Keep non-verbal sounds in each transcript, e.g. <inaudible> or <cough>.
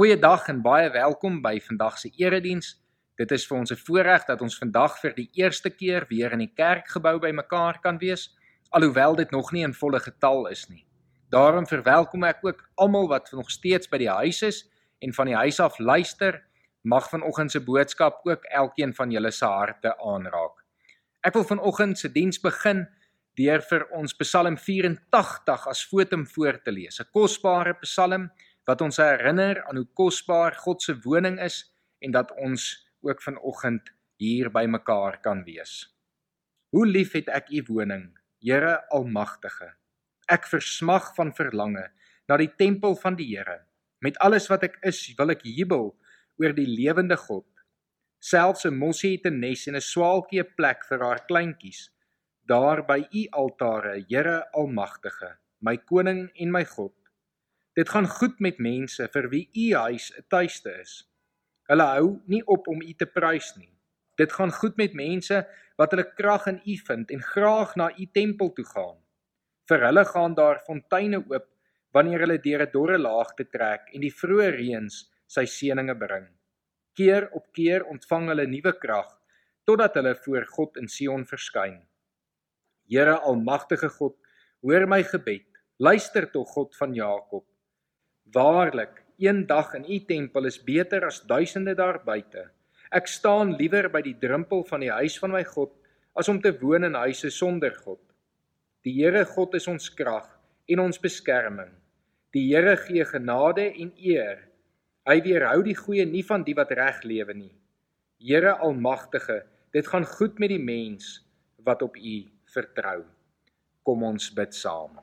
Goeiedag en baie welkom by vandag se erediens. Dit is vir ons 'n voorreg dat ons vandag vir die eerste keer weer in die kerkgebou bymekaar kan wees, alhoewel dit nog nie in volle getal is nie. Daarom verwelkom ek ook almal wat nog steeds by die huis is en van die huis af luister. Mag vanoggend se boodskap ook elkeen van julle se harte aanraak. Ek wil vanoggend se diens begin deur vir ons Psalm 84 as fotum voor te lees. 'n Kosbare Psalm wat ons herinner aan hoe kosbaar God se woning is en dat ons ook vanoggend hier by mekaar kan wees. Hoe lief het ek u woning, Here Almagtige. Ek versmag van verlange na die tempel van die Here. Met alles wat ek is, wil ek jubel oor die lewende God. Selfs 'n mossie het 'n nes en 'n swaalkie 'n plek vir haar kleintjies. Daar by u altare, Here Almagtige, my koning en my God. Dit gaan goed met mense vir wie u huis 'n tuiste is. Hulle hou nie op om u te prys nie. Dit gaan goed met mense wat hulle krag in u vind en graag na u tempel toe gaan. Vir hulle gaan daar fonteine oop wanneer hulle deur 'n dorre laagte trek en die vroeë reëns sy seëninge bring. Keer op keer ontvang hulle nuwe krag totdat hulle voor God in Sion verskyn. Here almagtige God, hoor my gebed. Luister tog God van Jakob. Waarlik, een dag in u tempel is beter as duisende daar buite. Ek staan liewer by die drempel van die huis van my God as om te woon in huise sonder God. Die Here God is ons krag en ons beskerming. Die Here gee genade en eer. Hy weerhou die goeie nie van die wat reg lewe nie. Here Almagtige, dit gaan goed met die mens wat op U vertrou. Kom ons bid saam.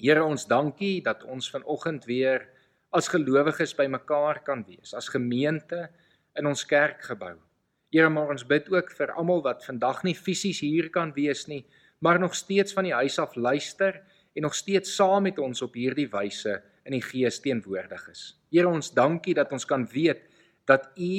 Here ons dankie dat ons vanoggend weer as gelowiges bymekaar kan wees, as gemeente in ons kerkgebou. Here, maar ons bid ook vir almal wat vandag nie fisies hier kan wees nie, maar nog steeds van die huis af luister en nog steeds saam met ons op hierdie wyse in die gees teenwoordig is. Here, ons dankie dat ons kan weet dat U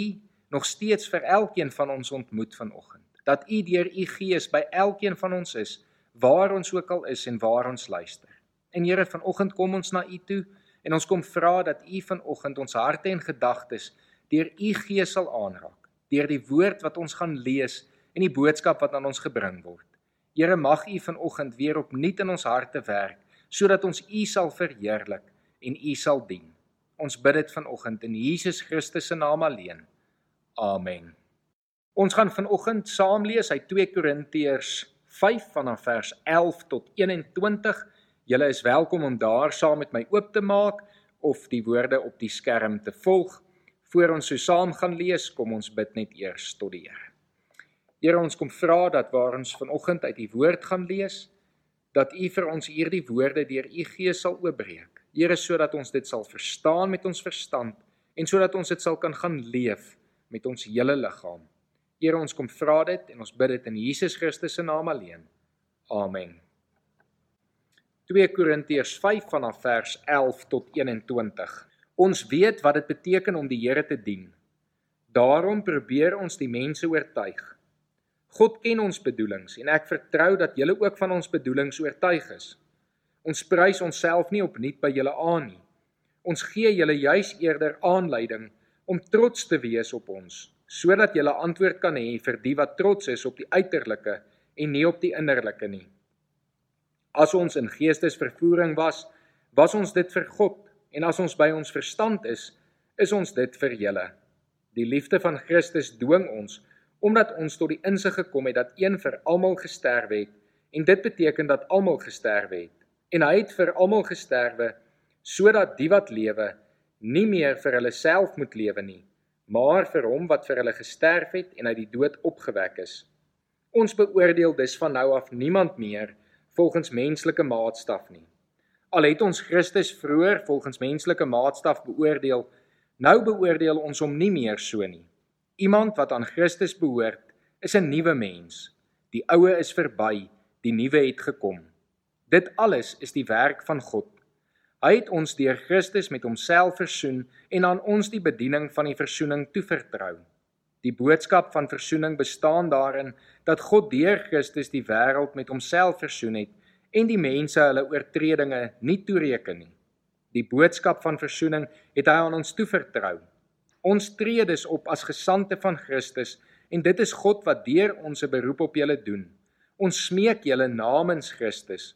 nog steeds vir elkeen van ons ontmoet vanoggend. Dat U deur U gees by elkeen van ons is, waar ons ook al is en waar ons luister. En Here, vanoggend kom ons na U toe en ons kom vra dat U vanoggend ons harte en gedagtes deur U Gees sal aanraak, deur die woord wat ons gaan lees en die boodskap wat aan ons gebring word. Here, mag U vanoggend weer opnuut in ons harte werk sodat ons U sal verheerlik en U sal dien. Ons bid dit vanoggend in Jesus Christus se naam alleen. Amen. Ons gaan vanoggend saam lees uit 2 Korintiërs 5 vanaf vers 11 tot 21. Julle is welkom om daar saam met my oop te maak of die woorde op die skerm te volg. Voor ons so saam gaan lees, kom ons bid net eers tot die Here. Here, ons kom vra dat waar ons vanoggend uit die woord gaan lees, dat U vir ons hierdie woorde deur U Gees sal oopbreek. Here, sodat ons dit sal verstaan met ons verstand en sodat ons dit sal kan gaan leef met ons hele liggaam. Here, ons kom vra dit en ons bid dit in Jesus Christus se naam alleen. Amen. 2 Korintiërs 5 vanaf vers 11 tot 21. Ons weet wat dit beteken om die Here te dien. Daarom probeer ons die mense oortuig. God ken ons bedoelings en ek vertrou dat julle ook van ons bedoelings oortuig is. Ons prys onsself nie opnuut by julle aan nie. Ons gee julle juis eerder aanleiding om trots te wees op ons, sodat julle antwoord kan hê vir die wat trots is op die uiterlike en nie op die innerlike nie. As ons in geestesvervoering was, was ons dit vir God en as ons by ons verstand is, is ons dit vir julle. Die liefde van Christus dwing ons omdat ons tot die insig gekom het dat een vir almal gesterf het en dit beteken dat almal gesterf het. En hy het vir almal gesterwe sodat die wat lewe nie meer vir hulle self moet lewe nie, maar vir hom wat vir hulle gesterf het en uit die dood opgewek is. Ons beoordeel dus van nou af niemand meer volgens menslike maatstaf nie. Al het ons Christus vroeër volgens menslike maatstaf beoordeel, nou beoordeel ons hom nie meer so nie. Iemand wat aan Christus behoort, is 'n nuwe mens. Die ou is verby, die nuwe het gekom. Dit alles is die werk van God. Hy het ons deur Christus met homself versoen en aan ons die bediening van die versoening toevertrou. Die boodskap van versoening bestaan daarin dat God deur Christus die wêreld met homself versoen het en die mense hulle oortredinge nie toereken nie. Die boodskap van verzoening het hy aan ons toevertrou. Ons tree dus op as gesande van Christus en dit is God wat deur ons 'n beroep op julle doen. Ons smeek julle namens Christus,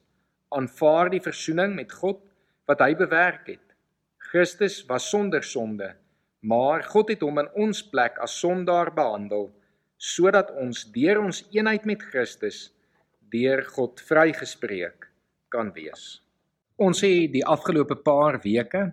aanvaar die verzoening met God wat hy bewerk het. Christus was sonder sonde, maar God het hom in ons plek as sondaar behandel sodat ons deur ons eenheid met Christus deur God vrygespreek kan wees. Ons het die afgelope paar weke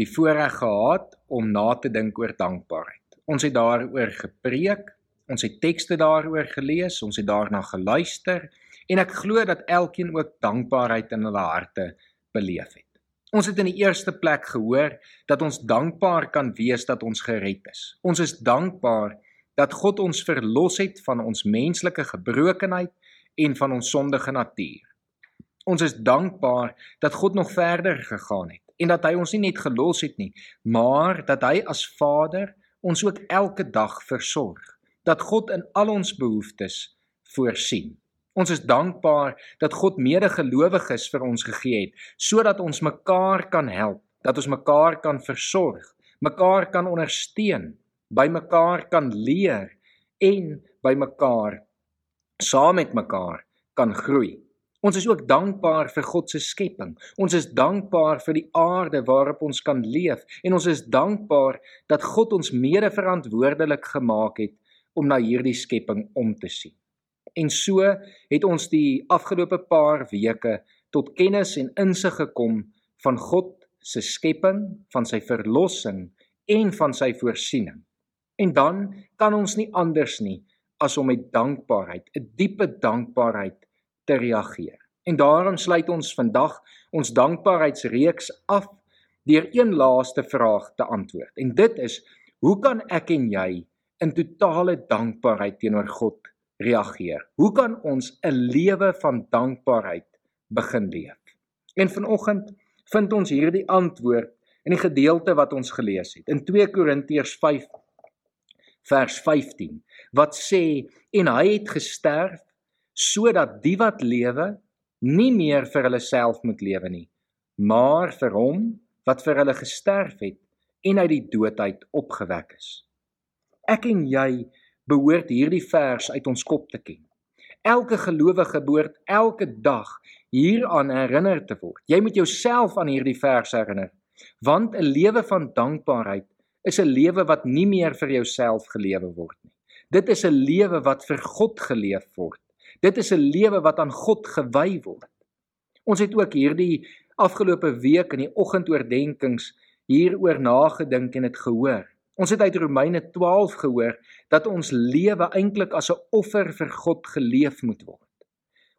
die voorreg gehad om na te dink oor dankbaarheid. Ons het daaroor gepreek, ons het tekste daaroor gelees, ons het daarna geluister en ek glo dat elkeen ook dankbaarheid in hulle harte beleef het. Ons het in die eerste plek gehoor dat ons dankbaar kan wees dat ons gered is. Ons is dankbaar dat God ons verlos het van ons menslike gebrokenheid en van ons sondige natuur. Ons is dankbaar dat God nog verder gegaan het en dat hy ons nie net gelos het nie, maar dat hy as Vader ons ook elke dag versorg. Dat God in al ons behoeftes voorsien. Ons is dankbaar dat God medegelowiges vir ons gegee het sodat ons mekaar kan help, dat ons mekaar kan versorg, mekaar kan ondersteun, by mekaar kan leer en by mekaar saam met mekaar kan groei. Ons is ook dankbaar vir God se skepping. Ons is dankbaar vir die aarde waarop ons kan leef en ons is dankbaar dat God ons mede-verantwoordelik gemaak het om na hierdie skepping om te sien. En so het ons die afgelope paar weke tot kennis en insig gekom van God se skepping, van sy verlossing en van sy voorsiening. En dan kan ons nie anders nie as om met dankbaarheid, 'n diepe dankbaarheid te reageer. En daarom sluit ons vandag ons dankbaarheidsreeks af deur een laaste vraag te antwoord. En dit is: hoe kan ek en jy in totale dankbaarheid teenoor God reageer? Hoe kan ons 'n lewe van dankbaarheid begin leef? En vanoggend vind ons hierdie antwoord in die gedeelte wat ons gelees het in 2 Korintiërs 5 vers 15 wat sê en hy het gesterf sodat die wat lewe nie meer vir hulle self moet lewe nie, maar vir hom wat vir hulle gesterf het en uit die dood uit opgewek is. Ek en jy behoort hierdie vers uit ons kop te ken. Elke gelowige behoort elke dag hieraan herinner te word. Jy moet jouself aan hierdie vers herinner, want 'n lewe van dankbaarheid is 'n lewe wat nie meer vir jouself gelewe word nie. Dit is 'n lewe wat vir God geleef word. Dit is 'n lewe wat aan God gewy word. Ons het ook hierdie afgelope week in die oggendoordenkings hieroor nagedink en dit gehoor. Ons het uit Romeine 12 gehoor dat ons lewe eintlik as 'n offer vir God geleef moet word.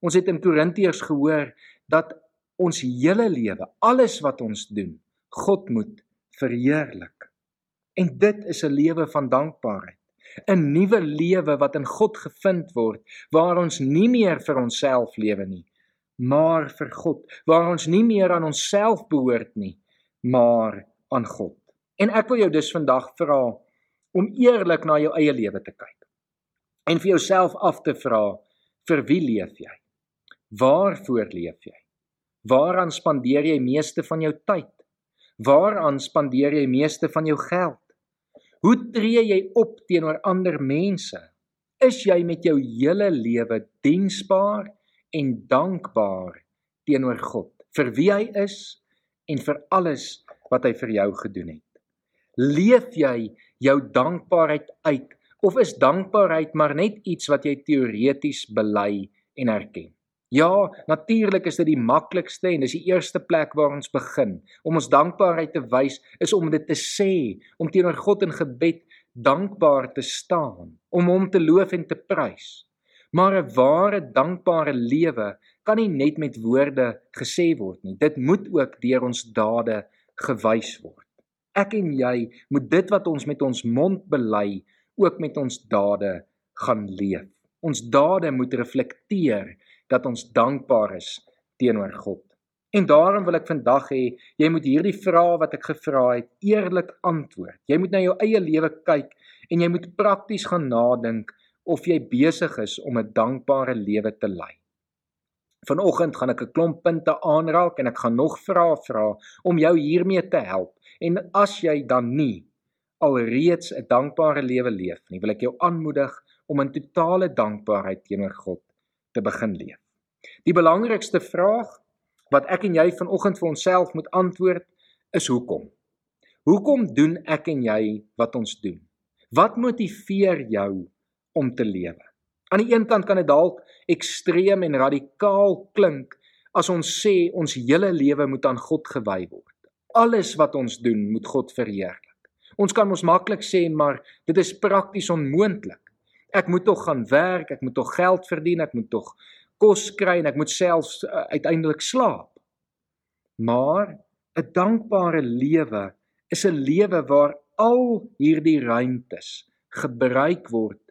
Ons het in Korintiërs gehoor dat ons hele lewe, alles wat ons doen, God moet verheerlik. En dit is 'n lewe van dankbaarheid. 'n nuwe lewe wat in God gevind word waar ons nie meer vir onsself lewe nie maar vir God waar ons nie meer aan onsself behoort nie maar aan God en ek wil jou dus vandag vra om eerlik na jou eie lewe te kyk. En vir jouself af te vra vir wie leef jy? Waarvoor leef jy? Waaraan spandeer jy meeste van jou tyd? Waaraan spandeer jy meeste van jou geld? Hoe tree jy op teenoor ander mense? Is jy met jou hele lewe diensbaar en dankbaar teenoor God vir wie hy is en vir alles wat hy vir jou gedoen het? Leef jy jou dankbaarheid uit of is dankbaarheid maar net iets wat jy teoreties bely en erken? Ja, natuurlik is dit die maklikste en dis die eerste plek waar ons begin. Om ons dankbaarheid te wys is om dit te sê, om teenoor God in gebed dankbaar te staan, om hom te loof en te prys. Maar 'n ware dankbare lewe kan nie net met woorde gesê word nie. Dit moet ook deur ons dade gewys word. Ek en jy moet dit wat ons met ons mond bely, ook met ons dade gaan leef. Ons dade moet reflekteer dat ons dankbaar is teenoor God. En daarom wil ek vandag hê jy moet hierdie vrae wat ek gevra het eerlik antwoord. Jy moet na jou eie lewe kyk en jy moet prakties gaan nadink of jy besig is om 'n dankbare lewe te lei. Vanoggend gaan ek 'n klomp punte aanraak en ek gaan nog vrae vra om jou hiermee te help. En as jy dan nie alreeds 'n dankbare lewe leef nie, wil ek jou aanmoedig om in totale dankbaarheid teenoor God te begin leef. Die belangrikste vraag wat ek en jy vanoggend vir onsself moet antwoord is hoekom? Hoekom doen ek en jy wat ons doen? Wat motiveer jou om te lewe? Aan die een kant kan dit dalk ekstreem en radikaal klink as ons sê ons hele lewe moet aan God gewy word. Alles wat ons doen moet God verheerlik. Ons kan mos maklik sê maar dit is prakties onmoontlik. Ek moet tog gaan werk, ek moet tog geld verdien, ek moet tog kos kry en ek moet selfs uh, uiteindelik slaap. Maar 'n dankbare lewe is 'n lewe waar al hierdie ruimtes gebruik word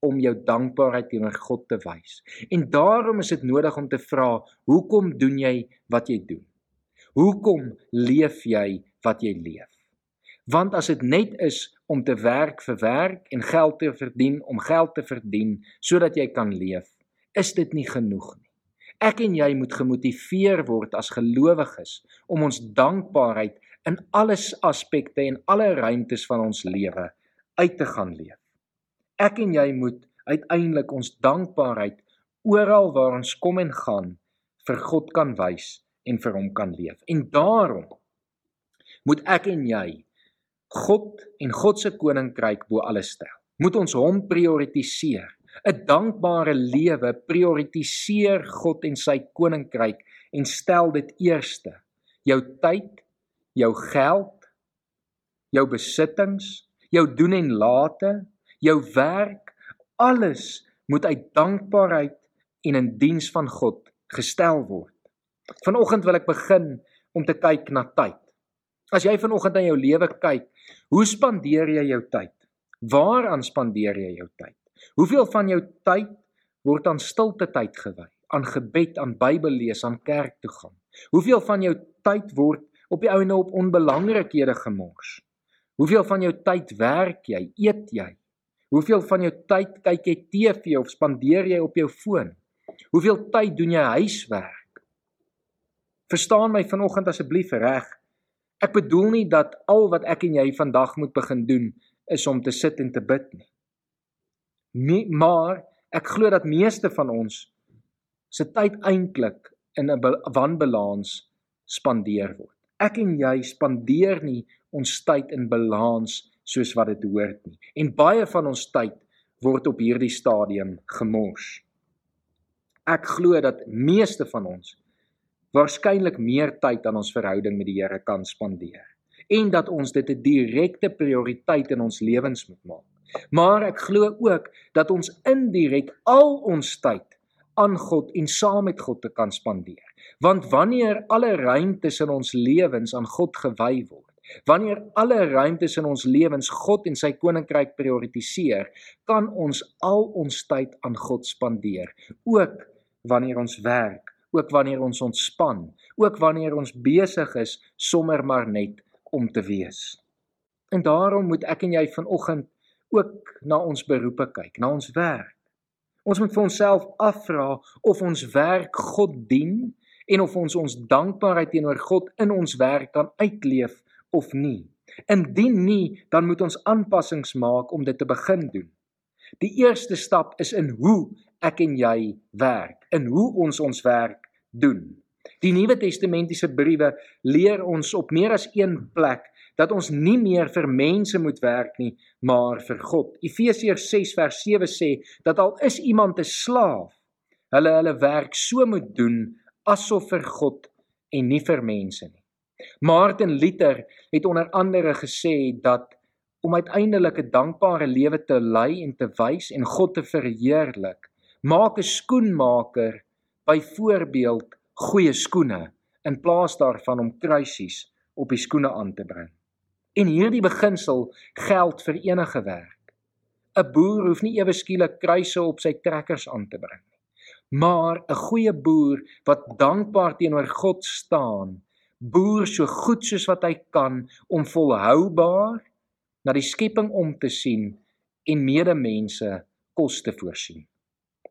om jou dankbaarheid teenoor God te wys. En daarom is dit nodig om te vra, hoekom doen jy wat jy doen? Hoekom leef jy wat jy leef? Want as dit net is om te werk vir werk en geld te verdien om geld te verdien sodat jy kan leef, is dit nie genoeg nie. Ek en jy moet gemotiveer word as gelowiges om ons dankbaarheid in alles aspekte en alle ruimtes van ons lewe uit te gaan leef ek en jy moet uiteindelik ons dankbaarheid oral waar ons kom en gaan vir God kan wys en vir hom kan leef. En daarom moet ek en jy God en God se koninkryk bo alles stel. Moet ons hom prioritiseer. 'n Dankbare lewe prioritiseer God en sy koninkryk en stel dit eerste. Jou tyd, jou geld, jou besittings, jou doen en late, jou werk, alles moet uit dankbaarheid en in diens van God gestel word. Vanoggend wil ek begin om te kyk na tyd. As jy vanoggend aan jou lewe kyk, hoe spandeer jy jou tyd? Waaraan spandeer jy jou tyd? Hoeveel van jou tyd word aan stilte tyd gewy, aan gebed, aan Bybel lees, aan kerk toe gaan? Hoeveel van jou tyd word op die ouene op onbelangrikhede gemors? Hoeveel van jou tyd werk jy? Eet jy? Hoeveel van jou tyd kyk jy TV of spandeer jy op jou foon? Hoeveel tyd doen jy huiswerk? Verstaan my vanoggend asseblief reg. Ek bedoel nie dat al wat ek en jy vandag moet begin doen is om te sit en te bid nie. Nee, maar ek glo dat meeste van ons se tyd eintlik in 'n wanbalans spandeer word. Ek en jy spandeer nie ons tyd in balans soos wat dit hoort nie. En baie van ons tyd word op hierdie stadium gemors. Ek glo dat meeste van ons waarskynlik meer tyd aan ons verhouding met die Here kan spandeer en dat ons dit 'n direkte prioriteit in ons lewens moet maak. Maar ek glo ook dat ons indirek al ons tyd aan God en saam met God te kan spandeer. Want wanneer alle ruimtes in ons lewens aan God gewy word, Wanneer alle ruimtes in ons lewens God en sy koninkryk prioritiseer, kan ons al ons tyd aan God spandeer, ook wanneer ons werk, ook wanneer ons ontspan, ook wanneer ons besig is sommer maar net om te wees. En daarom moet ek en jy vanoggend ook na ons beroepe kyk, na ons werk. Ons moet vir onsself afvra of ons werk God dien en of ons ons dankbaarheid teenoor God in ons werk kan uitleef of nie. Indien nie, dan moet ons aanpassings maak om dit te begin doen. Die eerste stap is in hoe ek en jy werk, in hoe ons ons werk doen. Die Nuwe Testamentiese briewe leer ons op meer as een plek dat ons nie meer vir mense moet werk nie, maar vir God. Efesiërs 6 vers 7 sê dat al is iemand 'n slaaf, hulle hulle werk so moet doen asof vir God en nie vir mense nie. Martin Luther het onder andere gesê dat om uiteindelik 'n dankbare lewe te lei en te wys en God te verheerlik, maak 'n skoenmaker byvoorbeeld goeie skoene in plaas daarvan om kruisies op die skoene aan te bring. En hierdie beginsel geld vir enige werk. 'n Boer hoef nie ewe skielik kruise op sy trekkers aan te bring nie. Maar 'n goeie boer wat dankbaar teenoor God staan, boer so goed soos wat hy kan om volhoubaar na die skepping om te sien en medemense kos te voorsien.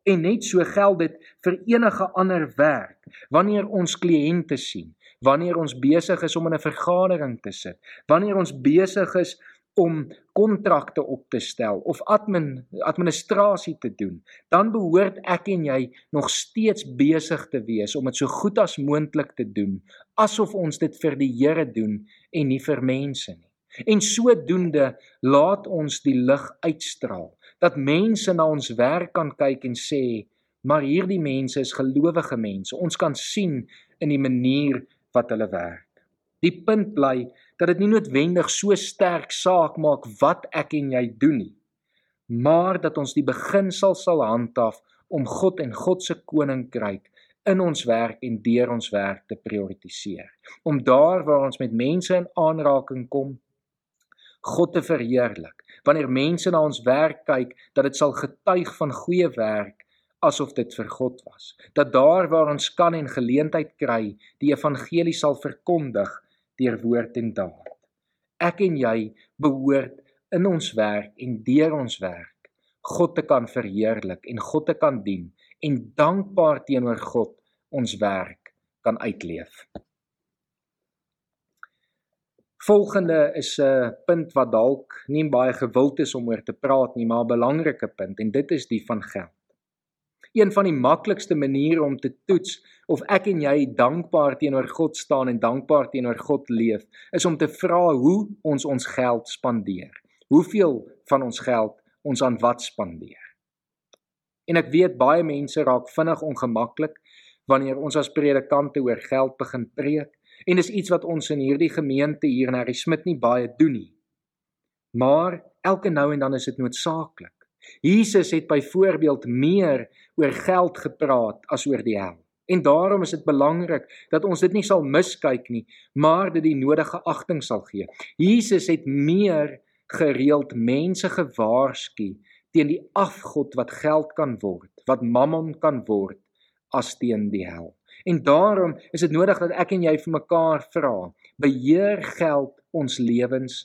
En net so geld dit vir enige ander werk. Wanneer ons kliënte sien, wanneer ons besig is om in 'n vergadering te sit, wanneer ons besig is om kontrakte op te stel of admin administrasie te doen, dan behoort ek en jy nog steeds besig te wees om dit so goed as moontlik te doen, asof ons dit vir die Here doen en nie vir mense nie. En sodoende laat ons die lig uitstraal dat mense na ons werk kan kyk en sê, maar hierdie mense is gelowige mense. Ons kan sien in die manier wat hulle werk. Die punt bly dat dit nie noodwendig so sterk saak maak wat ek en jy doen nie, maar dat ons die beginsel sal handhaaf om God en God se koninkryk in ons werk en deur ons werk te prioritiseer. Om daar waar ons met mense in aanraking kom, God te verheerlik. Wanneer mense na ons werk kyk, dat dit sal getuig van goeie werk asof dit vir God was. Dat daar waar ons kan en geleentheid kry, die evangelie sal verkondig deur woord en daad. Ek en jy behoort in ons werk en deur ons werk God te kan verheerlik en God te kan dien en dankbaar teenoor God ons werk kan uitleef. Volgende is 'n punt wat dalk nie baie gewild is om oor te praat nie, maar 'n belangrike punt en dit is die van geld. Een van die maklikste maniere om te toets of ek en jy dankbaar teenoor God staan en dankbaar teenoor God leef, is om te vra hoe ons ons geld spandeer. Hoeveel van ons geld ons aan wat spandeer? En ek weet baie mense raak vinnig ongemaklik wanneer ons as predikante oor geld begin preek en dis iets wat ons in hierdie gemeente hier in Harry Smit nie baie doen nie. Maar elke nou en dan is dit noodsaaklik. Jesus het byvoorbeeld meer oor geld gepraat as oor die hel. En daarom is dit belangrik dat ons dit nie sal miskyk nie, maar dit die nodige agting sal gee. Jesus het meer gereeld mense gewaarsku teen die afgod wat geld kan word, wat mammon kan word as teen die hel. En daarom is dit nodig dat ek en jy vir mekaar vra: beheer geld ons lewens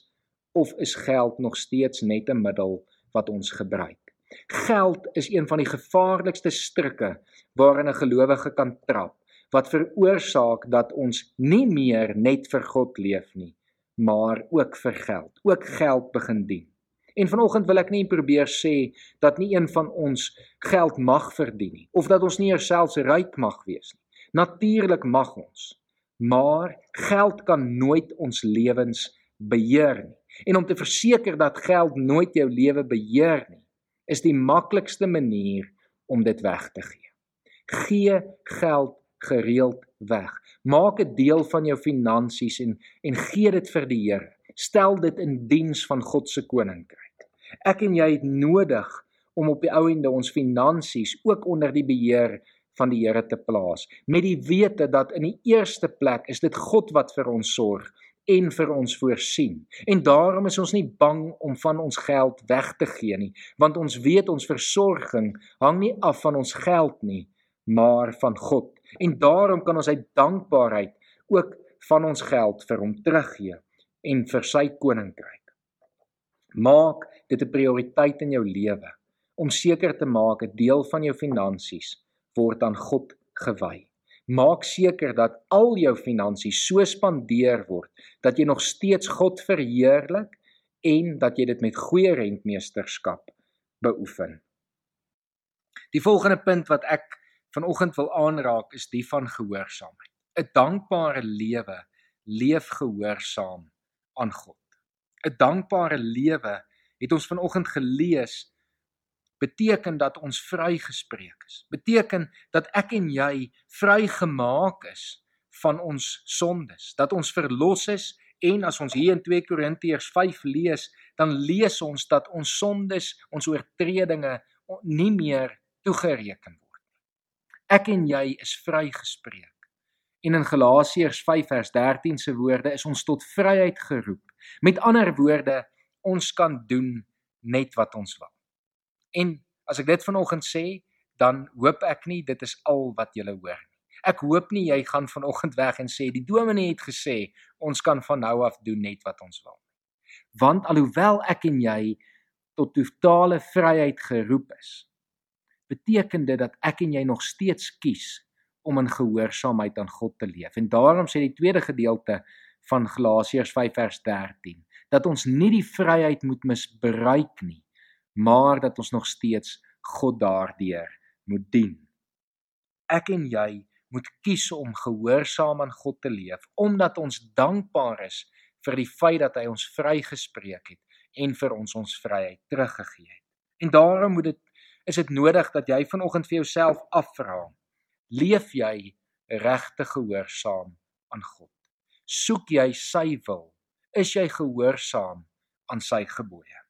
of is geld nog steeds net 'n middel wat ons gebruik. Geld is een van die gevaarlikste strikke waarin 'n gelowige kan trap wat veroorsaak dat ons nie meer net vir God leef nie, maar ook vir geld, ook geld begin dien. En vanoggend wil ek nie probeer sê dat nie een van ons geld mag verdien nie of dat ons nie selfs ryk mag wees nie. Natuurlik mag ons, maar geld kan nooit ons lewens beheer nie. En om te verseker dat geld nooit jou lewe beheer nie, is die maklikste manier om dit weg te gee. Gee geld gereeld weg. Maak 'n deel van jou finansies en en gee dit vir die Here. Stel dit in diens van God se koninkryk. Ek en jy het nodig om op die ou ende ons finansies ook onder die beheer van die Here te plaas met die wete dat in die eerste plek is dit God wat vir ons sorg en vir ons voorsien. En daarom is ons nie bang om van ons geld weg te gee nie, want ons weet ons versorging hang nie af van ons geld nie, maar van God. En daarom kan ons uit dankbaarheid ook van ons geld vir hom teruggee en vir sy koninkryk. Maak dit 'n prioriteit in jou lewe om seker te maak 'n deel van jou finansies word aan God gewy. Maak seker dat al jou finansies so spandeer word dat jy nog steeds God verheerlik en dat jy dit met goeie rentmeesterskap beoefen. Die volgende punt wat ek vanoggend wil aanraak is die van gehoorsaamheid. 'n Dankbare lewe leef gehoorsaam aan God. 'n Dankbare lewe het ons vanoggend gelees beteken dat ons vrygespreek is. Beteken dat ek en jy vrygemaak is van ons sondes, dat ons verlos is en as ons hier in 2 Korintiërs 5 lees, dan lees ons dat ons sondes, ons oortredinge nie meer toegereken word nie. Ek en jy is vrygespreek. En in Galasiërs 5 vers 13 se woorde is ons tot vryheid geroep. Met ander woorde, ons kan doen net wat ons wil. En as ek dit vanoggend sê, dan hoop ek nie dit is al wat jy hoor nie. Ek hoop nie jy gaan vanoggend weg en sê die dominee het gesê ons kan van nou af doen net wat ons wil nie. Want alhoewel ek en jy tot totale vryheid geroep is, beteken dit dat ek en jy nog steeds kies om in gehoorsaamheid aan God te leef. En daarom sê die tweede gedeelte van Galasiërs 5 vers 13 dat ons nie die vryheid moet misbruik nie, maar dat ons nog steeds God daardeur moet dien. Ek en jy moet kies om gehoorsaam aan God te leef omdat ons dankbaar is vir die feit dat hy ons vrygespreek het en vir ons ons vryheid teruggegee het. En daarom moet dit is dit nodig dat jy vanoggend vir jouself afvra: Leef jy regtig gehoorsaam aan God? Soek jy sy wil? Is jy gehoorsaam aan sy gebooie?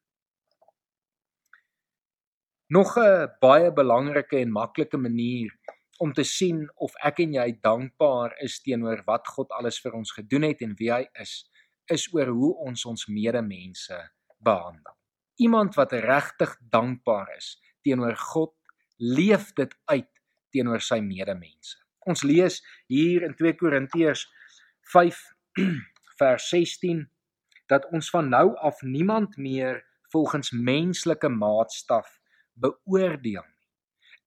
Nog 'n baie belangrike en maklike manier om te sien of ek en jy dankbaar is teenoor wat God alles vir ons gedoen het en wie hy is, is oor hoe ons ons medemense behandel. Iemand wat regtig dankbaar is teenoor God, leef dit uit teenoor sy medemense. Ons lees hier in 2 Korintiërs 5 <clears throat> vers 16 dat ons van nou af niemand meer volgens menslike maatstaf beoordeel nie.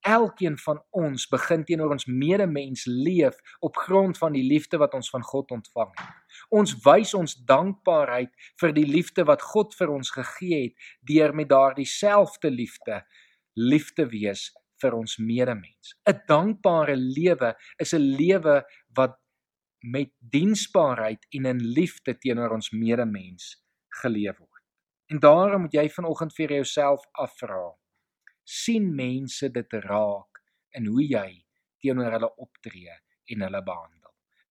Elkeen van ons begin teenoor ons medemens leef op grond van die liefde wat ons van God ontvang het. Ons wys ons dankbaarheid vir die liefde wat God vir ons gegee het deur met daardie selfde liefde lief te wees vir ons medemens. 'n Dankbare lewe is 'n lewe wat met diensbaarheid en in liefde teenoor ons medemens geleef word. En daarom moet jy vanoggend vir jouself afvra: sien mense dit raak in hoe jy teenoor hulle optree en hulle behandel?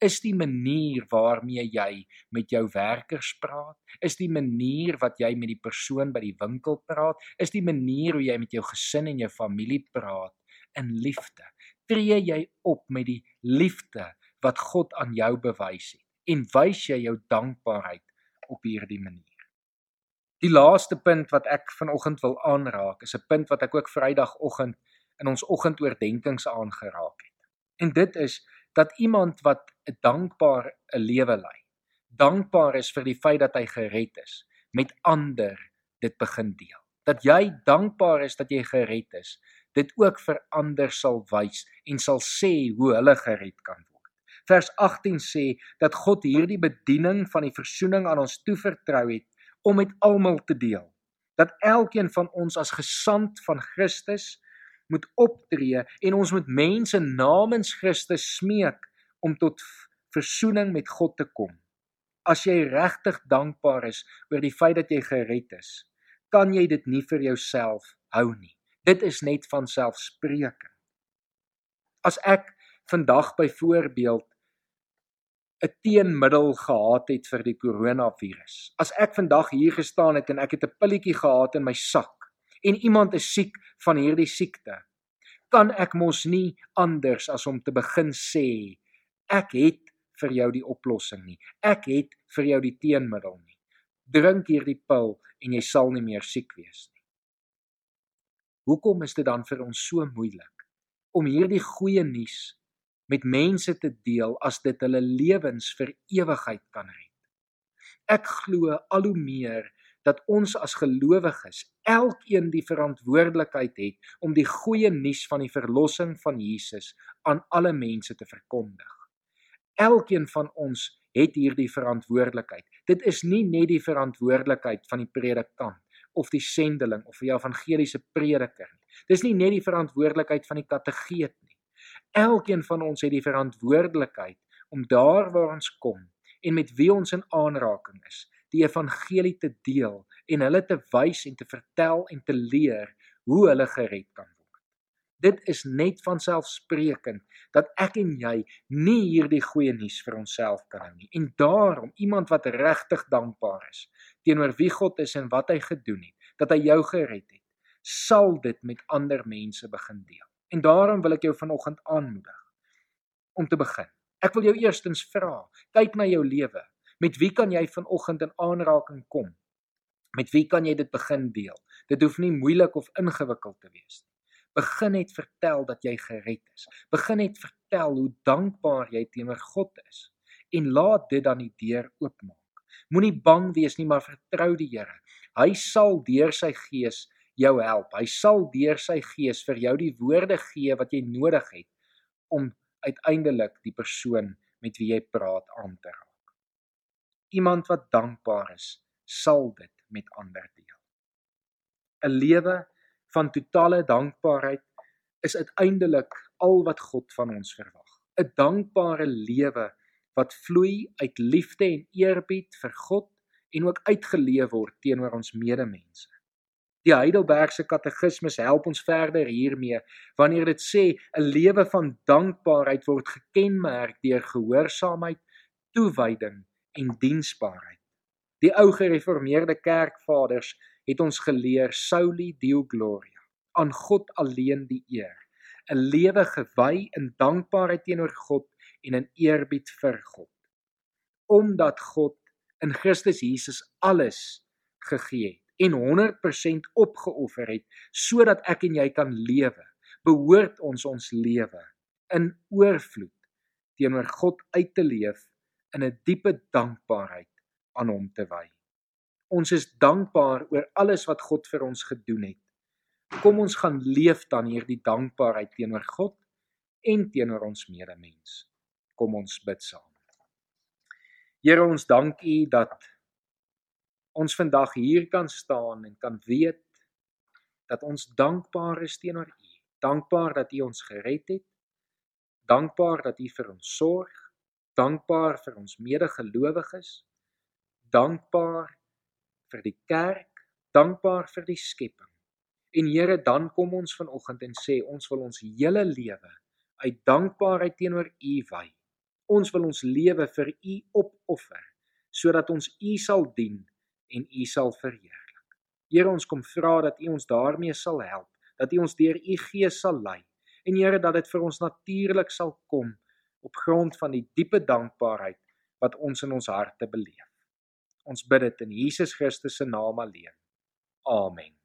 is die manier waarmee jy met jou werkers praat, is die manier wat jy met die persoon by die winkel praat, is die manier hoe jy met jou gesin en jou familie praat in liefde. Tree jy op met die liefde wat God aan jou bewys het en wys jy jou dankbaarheid op hierdie manier. Die laaste punt wat ek vanoggend wil aanraak, is 'n punt wat ek ook Vrydagoggend in ons oggendoordenkings aangeraak het. En dit is dat iemand wat 'n dankbaar 'n lewe lei, dankbaar is vir die feit dat hy gered is, met ander dit begin deel. Dat jy dankbaar is dat jy gered is, dit ook vir ander sal wys en sal sê hoe hulle gered kan word. Vers 18 sê dat God hierdie bediening van die verzoening aan ons toevertrou het om met almal te deel. Dat elkeen van ons as gesant van Christus moet optree en ons moet mense namens Christus smeek om tot versoening met God te kom. As jy regtig dankbaar is oor die feit dat jy gered is, kan jy dit nie vir jouself hou nie. Dit is net van selfspreking. As ek vandag byvoorbeeld 'n teenmiddel gehad het vir die koronavirus. As ek vandag hier gestaan het en ek het 'n pilletjie gehad in my sak en iemand is siek van hierdie siekte, kan ek mos nie anders as om te begin sê ek het vir jou die oplossing nie. Ek het vir jou die teenmiddel nie. Drink hierdie pil en jy sal nie meer siek wees nie. Hoekom is dit dan vir ons so moeilik om hierdie goeie nuus met mense te deel as dit hulle lewens vir ewigheid kan red? Ek glo al hoe meer dat ons as gelowiges elkeen die verantwoordelikheid het om die goeie nuus van die verlossing van Jesus aan alle mense te verkondig. Elkeen van ons het hierdie verantwoordelikheid. Dit is nie net die verantwoordelikheid van die predikant of die sendeling of die evangeliese prediker nie. Dis nie net die verantwoordelikheid van die kategeet nie. Elkeen van ons het die verantwoordelikheid om daar waar ons kom en met wie ons in aanraking is, die evangelie te deel en hulle te wys en te vertel en te leer hoe hulle gered kan word. Dit is net van selfsprekend dat ek en jy nie hierdie goeie nuus vir onsself kan hou nie. En daarom iemand wat regtig dankbaar is teenoor wie God is en wat hy gedoen het, dat hy jou gered het, sal dit met ander mense begin deel. En daarom wil ek jou vanoggend aanmoedig om te begin. Ek wil jou eerstens vra, kyk na jou lewe. Met wie kan jy vanoggend in aanraking kom? Met wie kan jy dit begin deel? Dit hoef nie moeilik of ingewikkeld te wees nie. Begin net vertel dat jy gered is. Begin net vertel hoe dankbaar jy teenoor God is en laat dit dan die deur oopmaak. Moenie bang wees nie, maar vertrou die Here. Hy sal deur sy gees jou help. Hy sal deur sy gees vir jou die woorde gee wat jy nodig het om uiteindelik die persoon met wie jy praat aan te raak. Iemand wat dankbaar is, sal dit met ander deel. 'n Lewe van totale dankbaarheid is uiteindelik al wat God van ons verwag. 'n Dankbare lewe wat vloei uit liefde en eerbied vir God en ook uitgeleef word teenoor ons medemense. Die Heidelbergse Katekismes help ons verder hiermee wanneer dit sê 'n lewe van dankbaarheid word gekenmerk deur gehoorsaamheid, toewyding en diensbaarheid. Die ou gereformeerde kerkvaders het ons geleer Sauli Deo Gloria, aan God alleen die eer. 'n Lewe gewy in dankbaarheid teenoor God en in eerbied vir God. Omdat God in Christus Jesus alles gegee het en 100% opgeoffer het sodat ek en jy kan lewe, behoort ons ons lewe in oorvloed teenoor God uit te leef in 'n diepe dankbaarheid aan hom te wy. Ons is dankbaar oor alles wat God vir ons gedoen het. Kom ons gaan leef dan hierdie dankbaarheid teenoor God en teenoor ons medemens. Kom ons bid saam. Here ons dank U dat ons vandag hier kan staan en kan weet dat ons dankbaar is teenoor U. Dankbaar dat U ons gered het. Dankbaar dat U vir ons sorg. Dankbaar vir ons medegelowiges. Dankbaar vir die kerk, dankbaar vir die skepping. En Here, dan kom ons vanoggend en sê ons wil ons hele lewe uit dankbaarheid teenoor U wy. Ons wil ons lewe vir U opoffer sodat ons U sal dien en U sal verheerlik. Here, ons kom vra dat U ons daarmee sal help, dat U ons deur U Gees sal lei en Here dat dit vir ons natuurlik sal kom op grond van die diepe dankbaarheid wat ons in ons harte beleef. Ons bid dit in Jesus Christus se naam alleen. Amen.